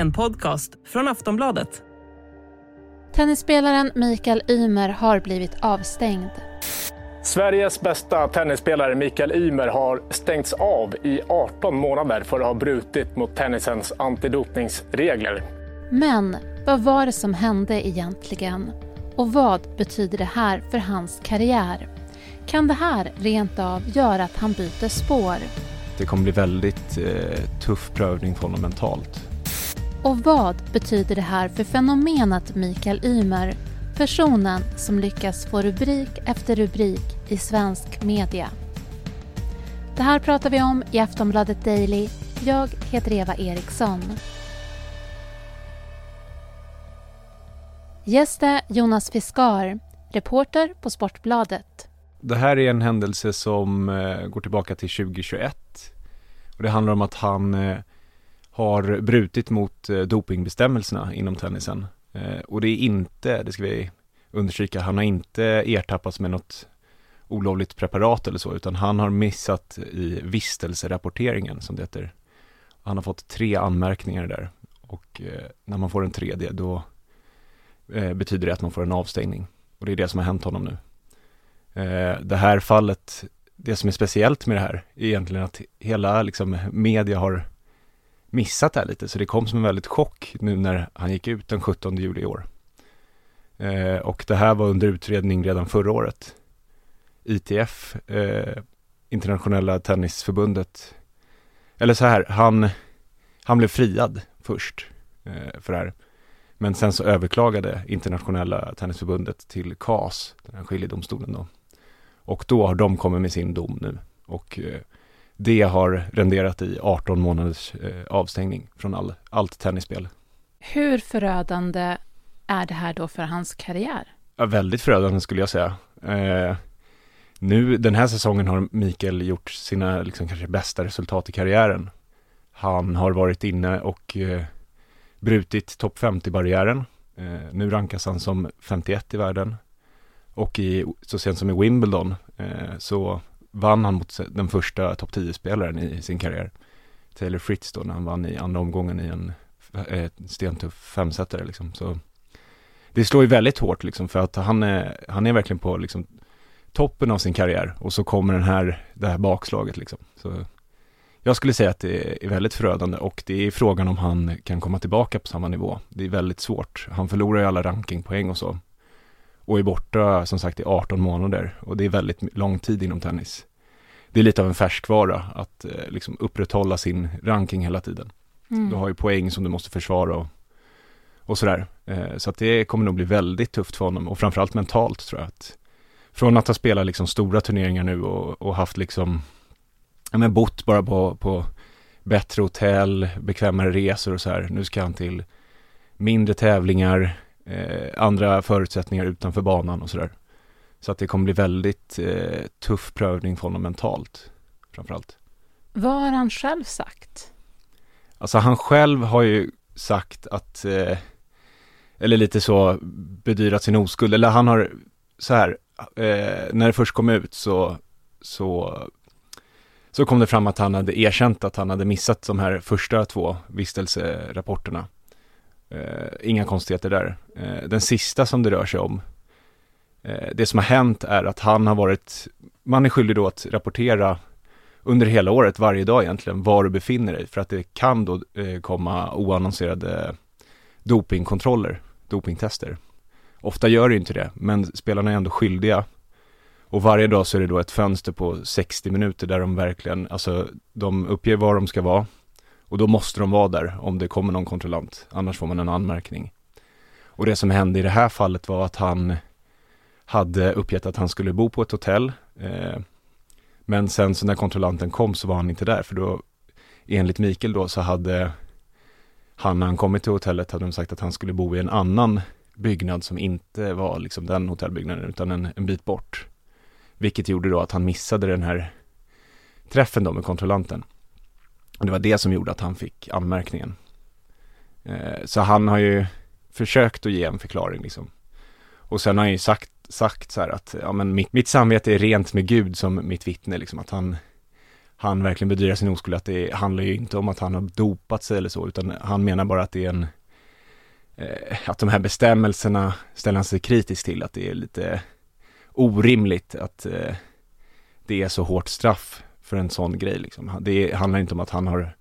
En podcast från Aftonbladet. Tennisspelaren Mikael Ymer har blivit avstängd. Sveriges bästa tennisspelare Mikael Ymer har stängts av i 18 månader för att ha brutit mot tennisens antidopningsregler. Men vad var det som hände egentligen? Och vad betyder det här för hans karriär? Kan det här rent av göra att han byter spår? Det kommer bli väldigt eh, tuff prövning för honom mentalt. Och vad betyder det här för fenomenet Mikael Ymer? Personen som lyckas få rubrik efter rubrik i svensk media. Det här pratar vi om i Aftonbladet Daily. Jag heter Eva Eriksson. Gäst är Jonas Fiskar, reporter på Sportbladet. Det här är en händelse som eh, går tillbaka till 2021. Och det handlar om att han eh, har brutit mot eh, dopingbestämmelserna inom tennisen. Eh, och det är inte, det ska vi understryka, han har inte ertappats med något olovligt preparat eller så, utan han har missat i vistelserapporteringen som det heter. Han har fått tre anmärkningar där och eh, när man får en tredje då betyder det att man får en avstängning. Och det är det som har hänt honom nu. Det här fallet, det som är speciellt med det här är egentligen att hela liksom, media har missat det här lite, så det kom som en väldigt chock nu när han gick ut den 17 juli i år. Eh, och det här var under utredning redan förra året. ITF, eh, Internationella Tennisförbundet, eller så här, han, han blev friad först eh, för det här. Men sen så överklagade Internationella Tennisförbundet till CAS, den här skiljedomstolen då. Och då har de kommit med sin dom nu. Och eh, det har renderat i 18 månaders eh, avstängning från all, allt tennisspel. Hur förödande är det här då för hans karriär? Ja, väldigt förödande skulle jag säga. Eh, nu den här säsongen har Mikael gjort sina liksom, kanske bästa resultat i karriären. Han har varit inne och eh, brutit topp 50-barriären. Eh, nu rankas han som 51 i världen. Och i, så sent som i Wimbledon eh, så vann han mot den första topp 10-spelaren i sin karriär. Taylor Fritz då när han vann i andra omgången i en eh, stentuff femsetare liksom. Så det slår ju väldigt hårt liksom för att han är, han är verkligen på liksom toppen av sin karriär och så kommer den här, det här bakslaget liksom. Så jag skulle säga att det är väldigt förödande och det är frågan om han kan komma tillbaka på samma nivå. Det är väldigt svårt. Han förlorar ju alla rankingpoäng och så. Och är borta som sagt i 18 månader och det är väldigt lång tid inom tennis. Det är lite av en färskvara att eh, liksom upprätthålla sin ranking hela tiden. Mm. Du har ju poäng som du måste försvara och, och sådär. Eh, så att det kommer nog bli väldigt tufft för honom och framförallt mentalt tror jag. Att från att ha spelat liksom stora turneringar nu och, och haft liksom, ja men bott bara på, på bättre hotell, bekvämare resor och så här. Nu ska han till mindre tävlingar, eh, andra förutsättningar utanför banan och sådär. Så att det kommer bli väldigt eh, tuff prövning för honom mentalt, framförallt. Vad har han själv sagt? Alltså han själv har ju sagt att, eh, eller lite så bedyrat sin oskuld, eller han har så här, eh, när det först kom ut så, så, så kom det fram att han hade erkänt att han hade missat de här första två vistelserapporterna. Eh, inga konstigheter där. Eh, den sista som det rör sig om, eh, det som har hänt är att han har varit, man är skyldig då att rapportera under hela året, varje dag egentligen, var du befinner dig. För att det kan då eh, komma oannonserade dopingkontroller, dopingtester. Ofta gör det inte det, men spelarna är ändå skyldiga. Och varje dag så är det då ett fönster på 60 minuter där de verkligen, alltså de uppger var de ska vara. Och då måste de vara där om det kommer någon kontrollant, annars får man en anmärkning. Och det som hände i det här fallet var att han hade uppgett att han skulle bo på ett hotell. Eh, men sen så när kontrollanten kom så var han inte där, för då enligt Mikael då så hade han när han kommit till hotellet hade de sagt att han skulle bo i en annan byggnad som inte var liksom den hotellbyggnaden utan en, en bit bort. Vilket gjorde då att han missade den här träffen då med kontrollanten. Och det var det som gjorde att han fick anmärkningen. Eh, så han har ju försökt att ge en förklaring liksom. Och sen har han ju sagt, sagt så här att, ja men mitt, mitt samvete är rent med Gud som mitt vittne liksom, att han, han verkligen bedyrar sin oskuld att det handlar ju inte om att han har dopat sig eller så, utan han menar bara att det är en eh, att de här bestämmelserna ställer han sig kritisk till, att det är lite orimligt att eh, det är så hårt straff för en sån grej liksom. Det handlar inte om att han har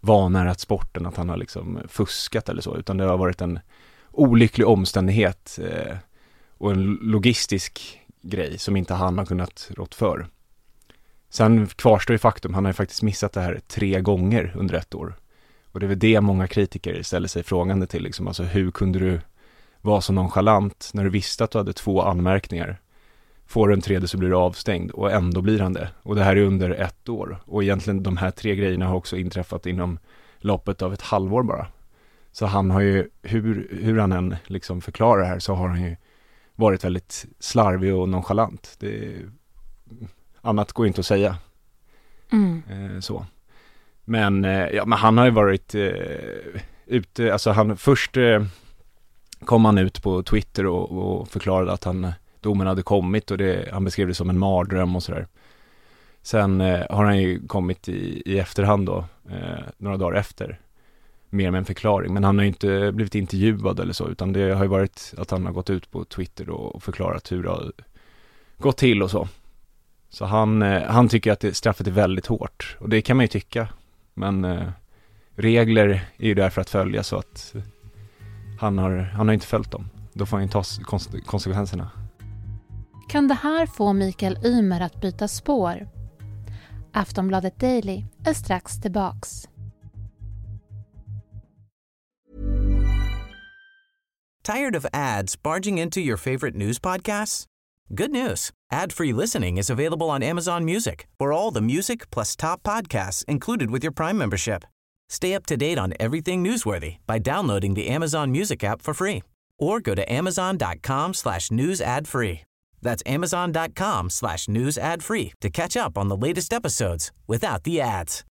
vanärat sporten, att han har liksom fuskat eller så, utan det har varit en olycklig omständighet eh, och en logistisk grej som inte han har kunnat rått för. Sen kvarstår ju faktum, han har ju faktiskt missat det här tre gånger under ett år. Och det är väl det många kritiker ställer sig frågande till, liksom. alltså hur kunde du vara så nonchalant när du visste att du hade två anmärkningar? Får du en tredje så blir du avstängd och ändå blir han det. Och det här är under ett år. Och egentligen de här tre grejerna har också inträffat inom loppet av ett halvår bara. Så han har ju, hur, hur han än liksom förklarar det här så har han ju varit väldigt slarvig och nonchalant. Det, annat går inte att säga. Mm. Eh, så. Men, eh, ja, men han har ju varit eh, ute, alltså han först eh, kom han ut på Twitter och, och förklarade att han, domen hade kommit och det, han beskrev det som en mardröm och sådär. Sen eh, har han ju kommit i, i efterhand då, eh, några dagar efter, mer med en förklaring. Men han har ju inte blivit intervjuad eller så, utan det har ju varit att han har gått ut på Twitter och förklarat hur det har gått till och så. Så han, eh, han tycker att det, straffet är väldigt hårt och det kan man ju tycka. Men eh, regler är ju där för att följa så att han har, han har inte följt dem. Då får han ju ta kons- konsekvenserna. Kan det här få Mikael Ymer att byta spår? Aftonbladet Daily är strax tillbaks. Tired of ads barging into your favorite news podcasts? Good news. Ad-free listening is available on Amazon Music for all the music plus top podcasts included with your Prime membership. Stay up to date on everything newsworthy by downloading the Amazon Music app for free or go to amazon.com slash news ad free. That's amazon.com slash news ad free to catch up on the latest episodes without the ads.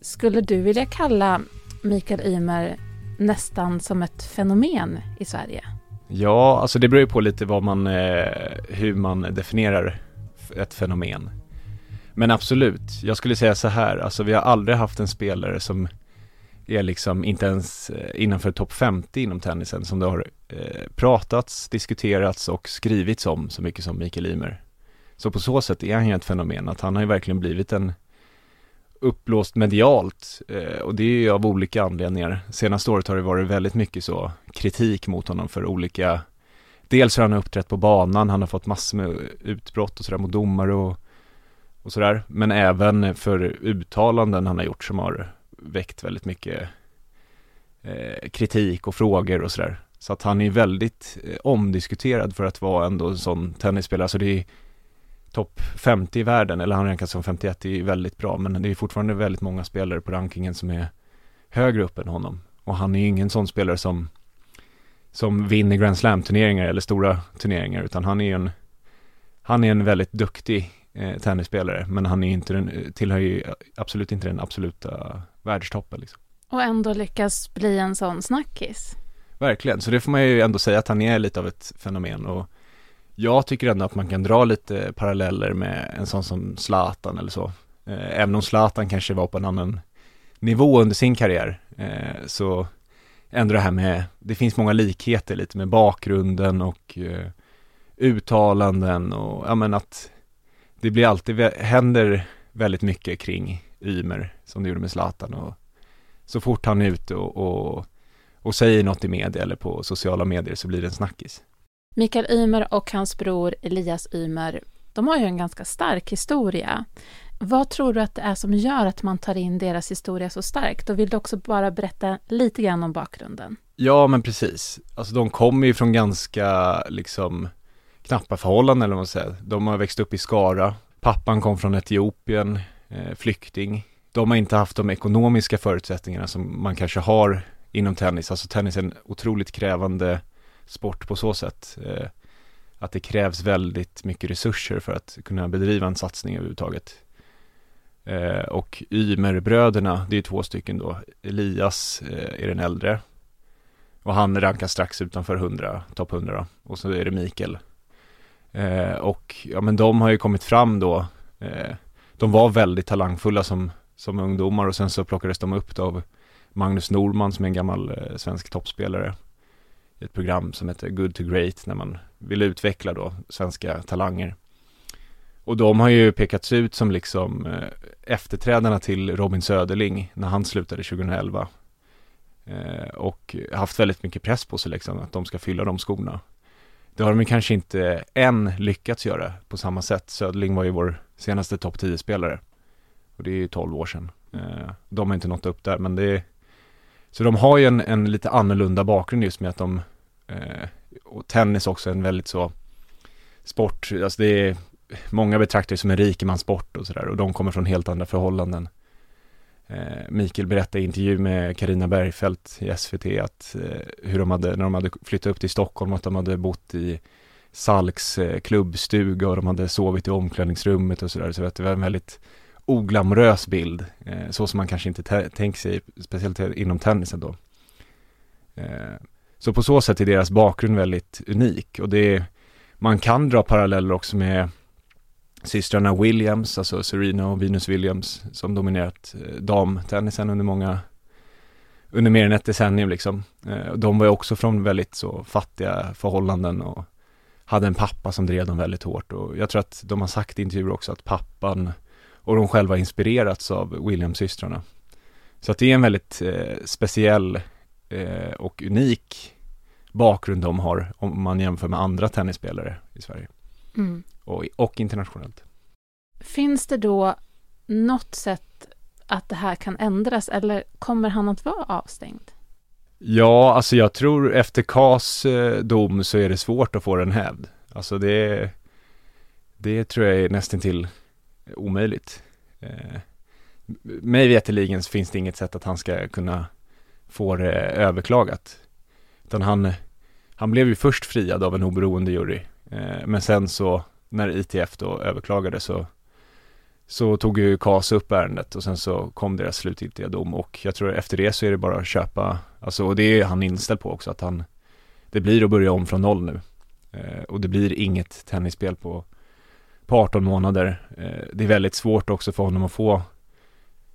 Skulle du vilja kalla Mikael Ymer nästan som ett fenomen i Sverige? Ja, alltså det beror ju på lite vad man, eh, hur man definierar ett fenomen. Men absolut, jag skulle säga så här, alltså vi har aldrig haft en spelare som är liksom inte ens eh, innanför topp 50 inom tennisen som det har eh, pratats, diskuterats och skrivits om så mycket som Mikael Ymer. Så på så sätt är han ju ett fenomen, att han har ju verkligen blivit en uppblåst medialt eh, och det är ju av olika anledningar. Senaste året har det varit väldigt mycket så kritik mot honom för olika Dels hur han har uppträtt på banan, han har fått massor med utbrott och sådär mot domare och, och sådär. Men även för uttalanden han har gjort som har väckt väldigt mycket eh, kritik och frågor och sådär. Så att han är väldigt eh, omdiskuterad för att vara ändå en sån tennisspelare. Så det är topp 50 i världen, eller han rankas som 51, det är väldigt bra. Men det är fortfarande väldigt många spelare på rankingen som är högre upp än honom. Och han är ju ingen sån spelare som som vinner Grand Slam-turneringar eller stora turneringar, utan han är en han är en väldigt duktig eh, tennisspelare, men han är inte den, tillhör ju absolut inte den absoluta världstoppen liksom. Och ändå lyckas bli en sån snackis. Verkligen, så det får man ju ändå säga att han är lite av ett fenomen och jag tycker ändå att man kan dra lite paralleller med en sån som Zlatan eller så. Eh, även om Zlatan kanske var på en annan nivå under sin karriär, eh, så ändå det här med, det finns många likheter lite med bakgrunden och eh, uttalanden och ja men att det blir alltid, händer väldigt mycket kring Ymer som det gjorde med Zlatan och så fort han är ute och, och, och säger något i media eller på sociala medier så blir det en snackis. Mikael Ymer och hans bror Elias Ymer, de har ju en ganska stark historia. Vad tror du att det är som gör att man tar in deras historia så starkt? Och vill du också bara berätta lite grann om bakgrunden? Ja, men precis. Alltså de kommer ju från ganska, liksom, knappa förhållanden eller vad man säger. De har växt upp i Skara. Pappan kom från Etiopien, Eh, flykting. De har inte haft de ekonomiska förutsättningarna som man kanske har inom tennis. Alltså tennis är en otroligt krävande sport på så sätt. Eh, att det krävs väldigt mycket resurser för att kunna bedriva en satsning överhuvudtaget. Eh, och Ymerbröderna, det är två stycken då. Elias eh, är den äldre. Och han rankas strax utanför 100, topp 100 då. Och så är det Mikael. Eh, och ja men de har ju kommit fram då, eh, de var väldigt talangfulla som, som ungdomar och sen så plockades de upp då av Magnus Norman som är en gammal eh, svensk toppspelare i ett program som heter Good to Great när man vill utveckla då svenska talanger. Och de har ju pekats ut som liksom eh, efterträdarna till Robin Söderling när han slutade 2011. Eh, och haft väldigt mycket press på sig liksom att de ska fylla de skorna. Det har de kanske inte än lyckats göra på samma sätt. Söderling var ju vår senaste topp 10-spelare. Och det är ju 12 år sedan. Eh, de har inte nått upp där men det är Så de har ju en, en lite annorlunda bakgrund just med att de eh, Och tennis också en väldigt så Sport, alltså det är Många betraktar det som en rikemanssport och sådär och de kommer från helt andra förhållanden eh, Mikael berättade i intervju med Karina Bergfeldt i SVT att eh, hur de hade, när de hade flyttat upp till Stockholm, att de hade bott i Salks eh, klubbstuga och de hade sovit i omklädningsrummet och sådär. Så det var en väldigt oglamorös bild, eh, så som man kanske inte tänker sig, speciellt inom tennisen då. Eh, så på så sätt är deras bakgrund väldigt unik och det man kan dra paralleller också med systrarna Williams, alltså Serena och Venus Williams, som dominerat damtennisen under många, under mer än ett decennium liksom. De var ju också från väldigt så fattiga förhållanden och hade en pappa som drev dem väldigt hårt och jag tror att de har sagt i intervjuer också att pappan och de själva inspirerats av Williams-systrarna. Så att det är en väldigt eh, speciell eh, och unik bakgrund de har om man jämför med andra tennisspelare i Sverige. Mm. Och, och internationellt. Finns det då något sätt att det här kan ändras eller kommer han att vara avstängd? Ja, alltså jag tror efter Kas eh, dom så är det svårt att få den hävd. Alltså det, det tror jag är nästan till omöjligt. Eh, mig veterligen så finns det inget sätt att han ska kunna få det överklagat. Utan han, han blev ju först friad av en oberoende jury. Eh, men sen så när ITF då överklagade så så tog ju KAS upp ärendet och sen så kom deras slutgiltiga dom och jag tror efter det så är det bara att köpa, alltså och det är han inställd på också att han, det blir att börja om från noll nu. Eh, och det blir inget tennisspel på, på 18 månader. Eh, det är väldigt svårt också för honom att få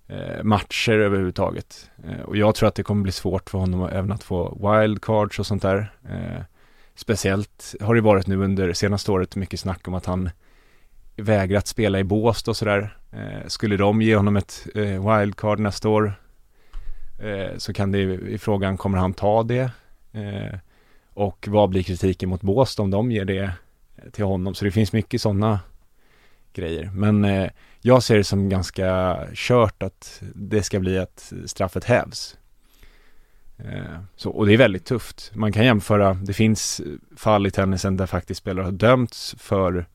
eh, matcher överhuvudtaget. Eh, och jag tror att det kommer bli svårt för honom även att få wildcards och sånt där. Eh, speciellt har det varit nu under senaste året mycket snack om att han vägrat spela i Båstad och sådär. Eh, skulle de ge honom ett eh, wildcard nästa år eh, så kan det i frågan, kommer han ta det? Eh, och vad blir kritiken mot Båstad om de ger det eh, till honom? Så det finns mycket sådana grejer. Men eh, jag ser det som ganska kört att det ska bli att straffet hävs. Så, och det är väldigt tufft. Man kan jämföra, det finns fall i tennisen där faktiskt spelare har dömts för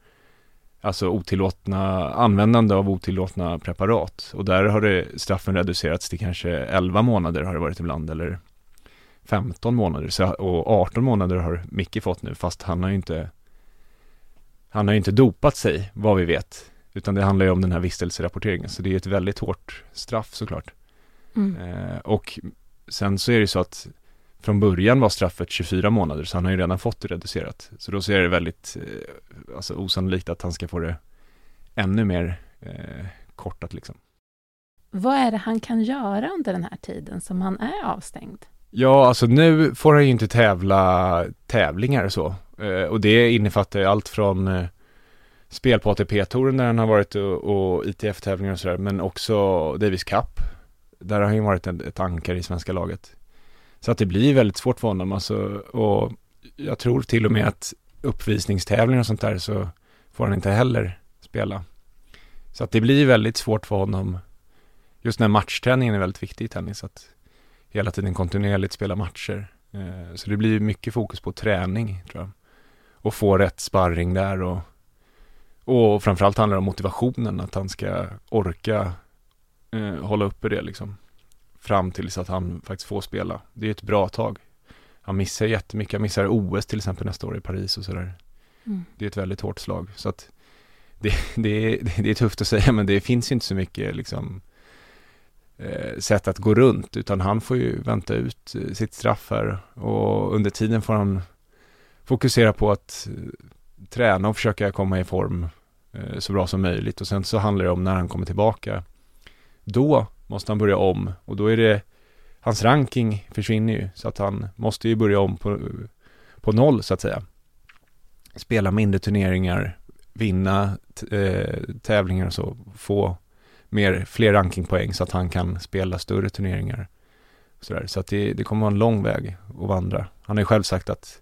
alltså otillåtna, användande av otillåtna preparat. Och där har det straffen reducerats till kanske 11 månader har det varit ibland, eller 15 månader. Så, och 18 månader har Micke fått nu, fast han har ju inte han har ju inte dopat sig, vad vi vet. Utan det handlar ju om den här vistelserapporteringen. Så det är ett väldigt hårt straff såklart. Mm. Eh, och sen så är det så att från början var straffet 24 månader, så han har ju redan fått det reducerat. Så då ser det väldigt eh, alltså, osannolikt att han ska få det ännu mer eh, kortat liksom. Vad är det han kan göra under den här tiden som han är avstängd? Ja, alltså nu får han ju inte tävla tävlingar och så. Eh, och det innefattar ju allt från eh, spel på ATP-touren där han har varit och, och ITF-tävlingar och sådär, men också Davis Cup. Där har han ju varit ett, ett ankare i svenska laget. Så att det blir väldigt svårt för honom alltså, och jag tror till och med att uppvisningstävlingar och sånt där så får han inte heller spela. Så att det blir väldigt svårt för honom. Just när matchträningen är väldigt viktig i tennis, att hela tiden kontinuerligt spela matcher. Eh, så det blir mycket fokus på träning, tror jag. Och få rätt sparring där och, och framförallt handlar det om motivationen, att han ska orka eh, hålla uppe det liksom fram tills att han faktiskt får spela. Det är ett bra tag. Han missar jättemycket, han missar OS till exempel nästa år i Paris och sådär. Mm. Det är ett väldigt hårt slag. Så att det, det, är, det är tufft att säga men det finns ju inte så mycket liksom eh, sätt att gå runt utan han får ju vänta ut eh, sitt straff här och under tiden får han fokusera på att träna och försöka komma i form eh, så bra som möjligt och sen så handlar det om när han kommer tillbaka. Då måste han börja om och då är det hans ranking försvinner ju så att han måste ju börja om på, på noll så att säga. Spela mindre turneringar, vinna eh, tävlingar och så, få mer, fler rankingpoäng så att han kan spela större turneringar. Så, så att det, det kommer vara en lång väg att vandra. Han har ju själv sagt att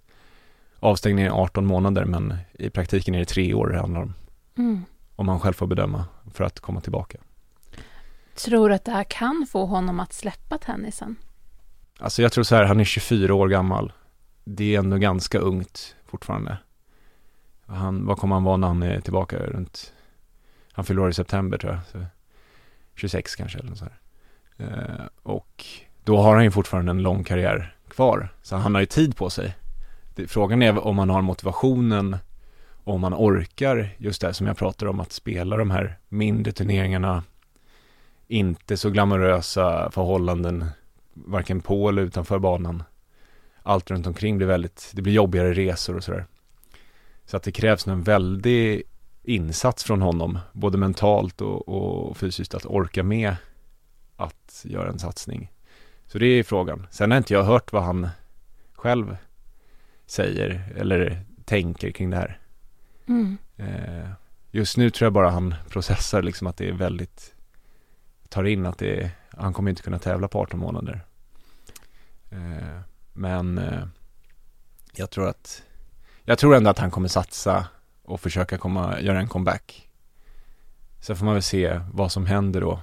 avstängningen är 18 månader men i praktiken är det tre år det handlar om. Mm. Om han själv får bedöma för att komma tillbaka. Tror du att det här kan få honom att släppa tennisen? Alltså jag tror så här, han är 24 år gammal. Det är ändå ganska ungt fortfarande. Han, vad kommer han vara när han är tillbaka runt, han fyller år i september tror jag. Så 26 kanske eller så här. Eh, och då har han ju fortfarande en lång karriär kvar. Så han har ju tid på sig. Det, frågan är om han har motivationen om han orkar just det som jag pratar om att spela de här mindre turneringarna inte så glamorösa förhållanden varken på eller utanför banan. Allt runt omkring blir väldigt, det blir jobbigare resor och sådär. Så att det krävs en väldig insats från honom, både mentalt och, och fysiskt, att orka med att göra en satsning. Så det är frågan. Sen har inte jag hört vad han själv säger eller tänker kring det här. Mm. Eh, just nu tror jag bara han processar liksom att det är väldigt, tar in att det är, han kommer inte kunna tävla på 18 månader. Eh, men eh, jag tror att, jag tror ändå att han kommer satsa och försöka komma, göra en comeback. Sen får man väl se vad som händer då.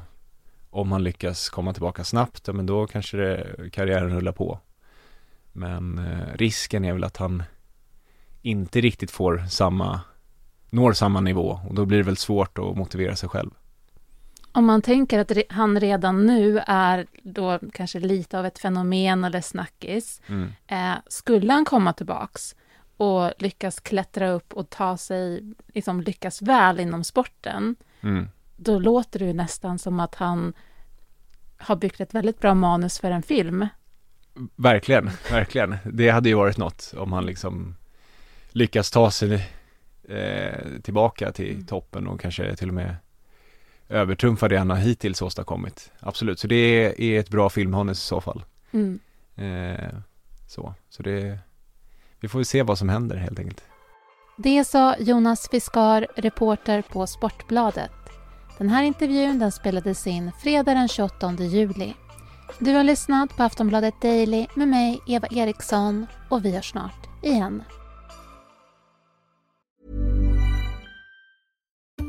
Om han lyckas komma tillbaka snabbt, men då kanske det, karriären rullar på. Men eh, risken är väl att han inte riktigt får samma, når samma nivå och då blir det väl svårt att motivera sig själv. Om man tänker att han redan nu är då kanske lite av ett fenomen eller snackis. Mm. Eh, skulle han komma tillbaks och lyckas klättra upp och ta sig, liksom lyckas väl inom sporten. Mm. Då låter det ju nästan som att han har byggt ett väldigt bra manus för en film. Verkligen, verkligen. Det hade ju varit något om han liksom lyckas ta sig eh, tillbaka till mm. toppen och kanske till och med övertrumfa det han har hittills åstadkommit. Absolut, så det är, ett bra filmmanus i så fall. Mm. Eh, så, så det, vi får se vad som händer helt enkelt. Det sa Jonas Fiskar, reporter på Sportbladet. Den här intervjun den spelades in fredag den 28 juli. Du har lyssnat på Aftonbladet Daily med mig, Eva Eriksson, och vi hörs snart igen.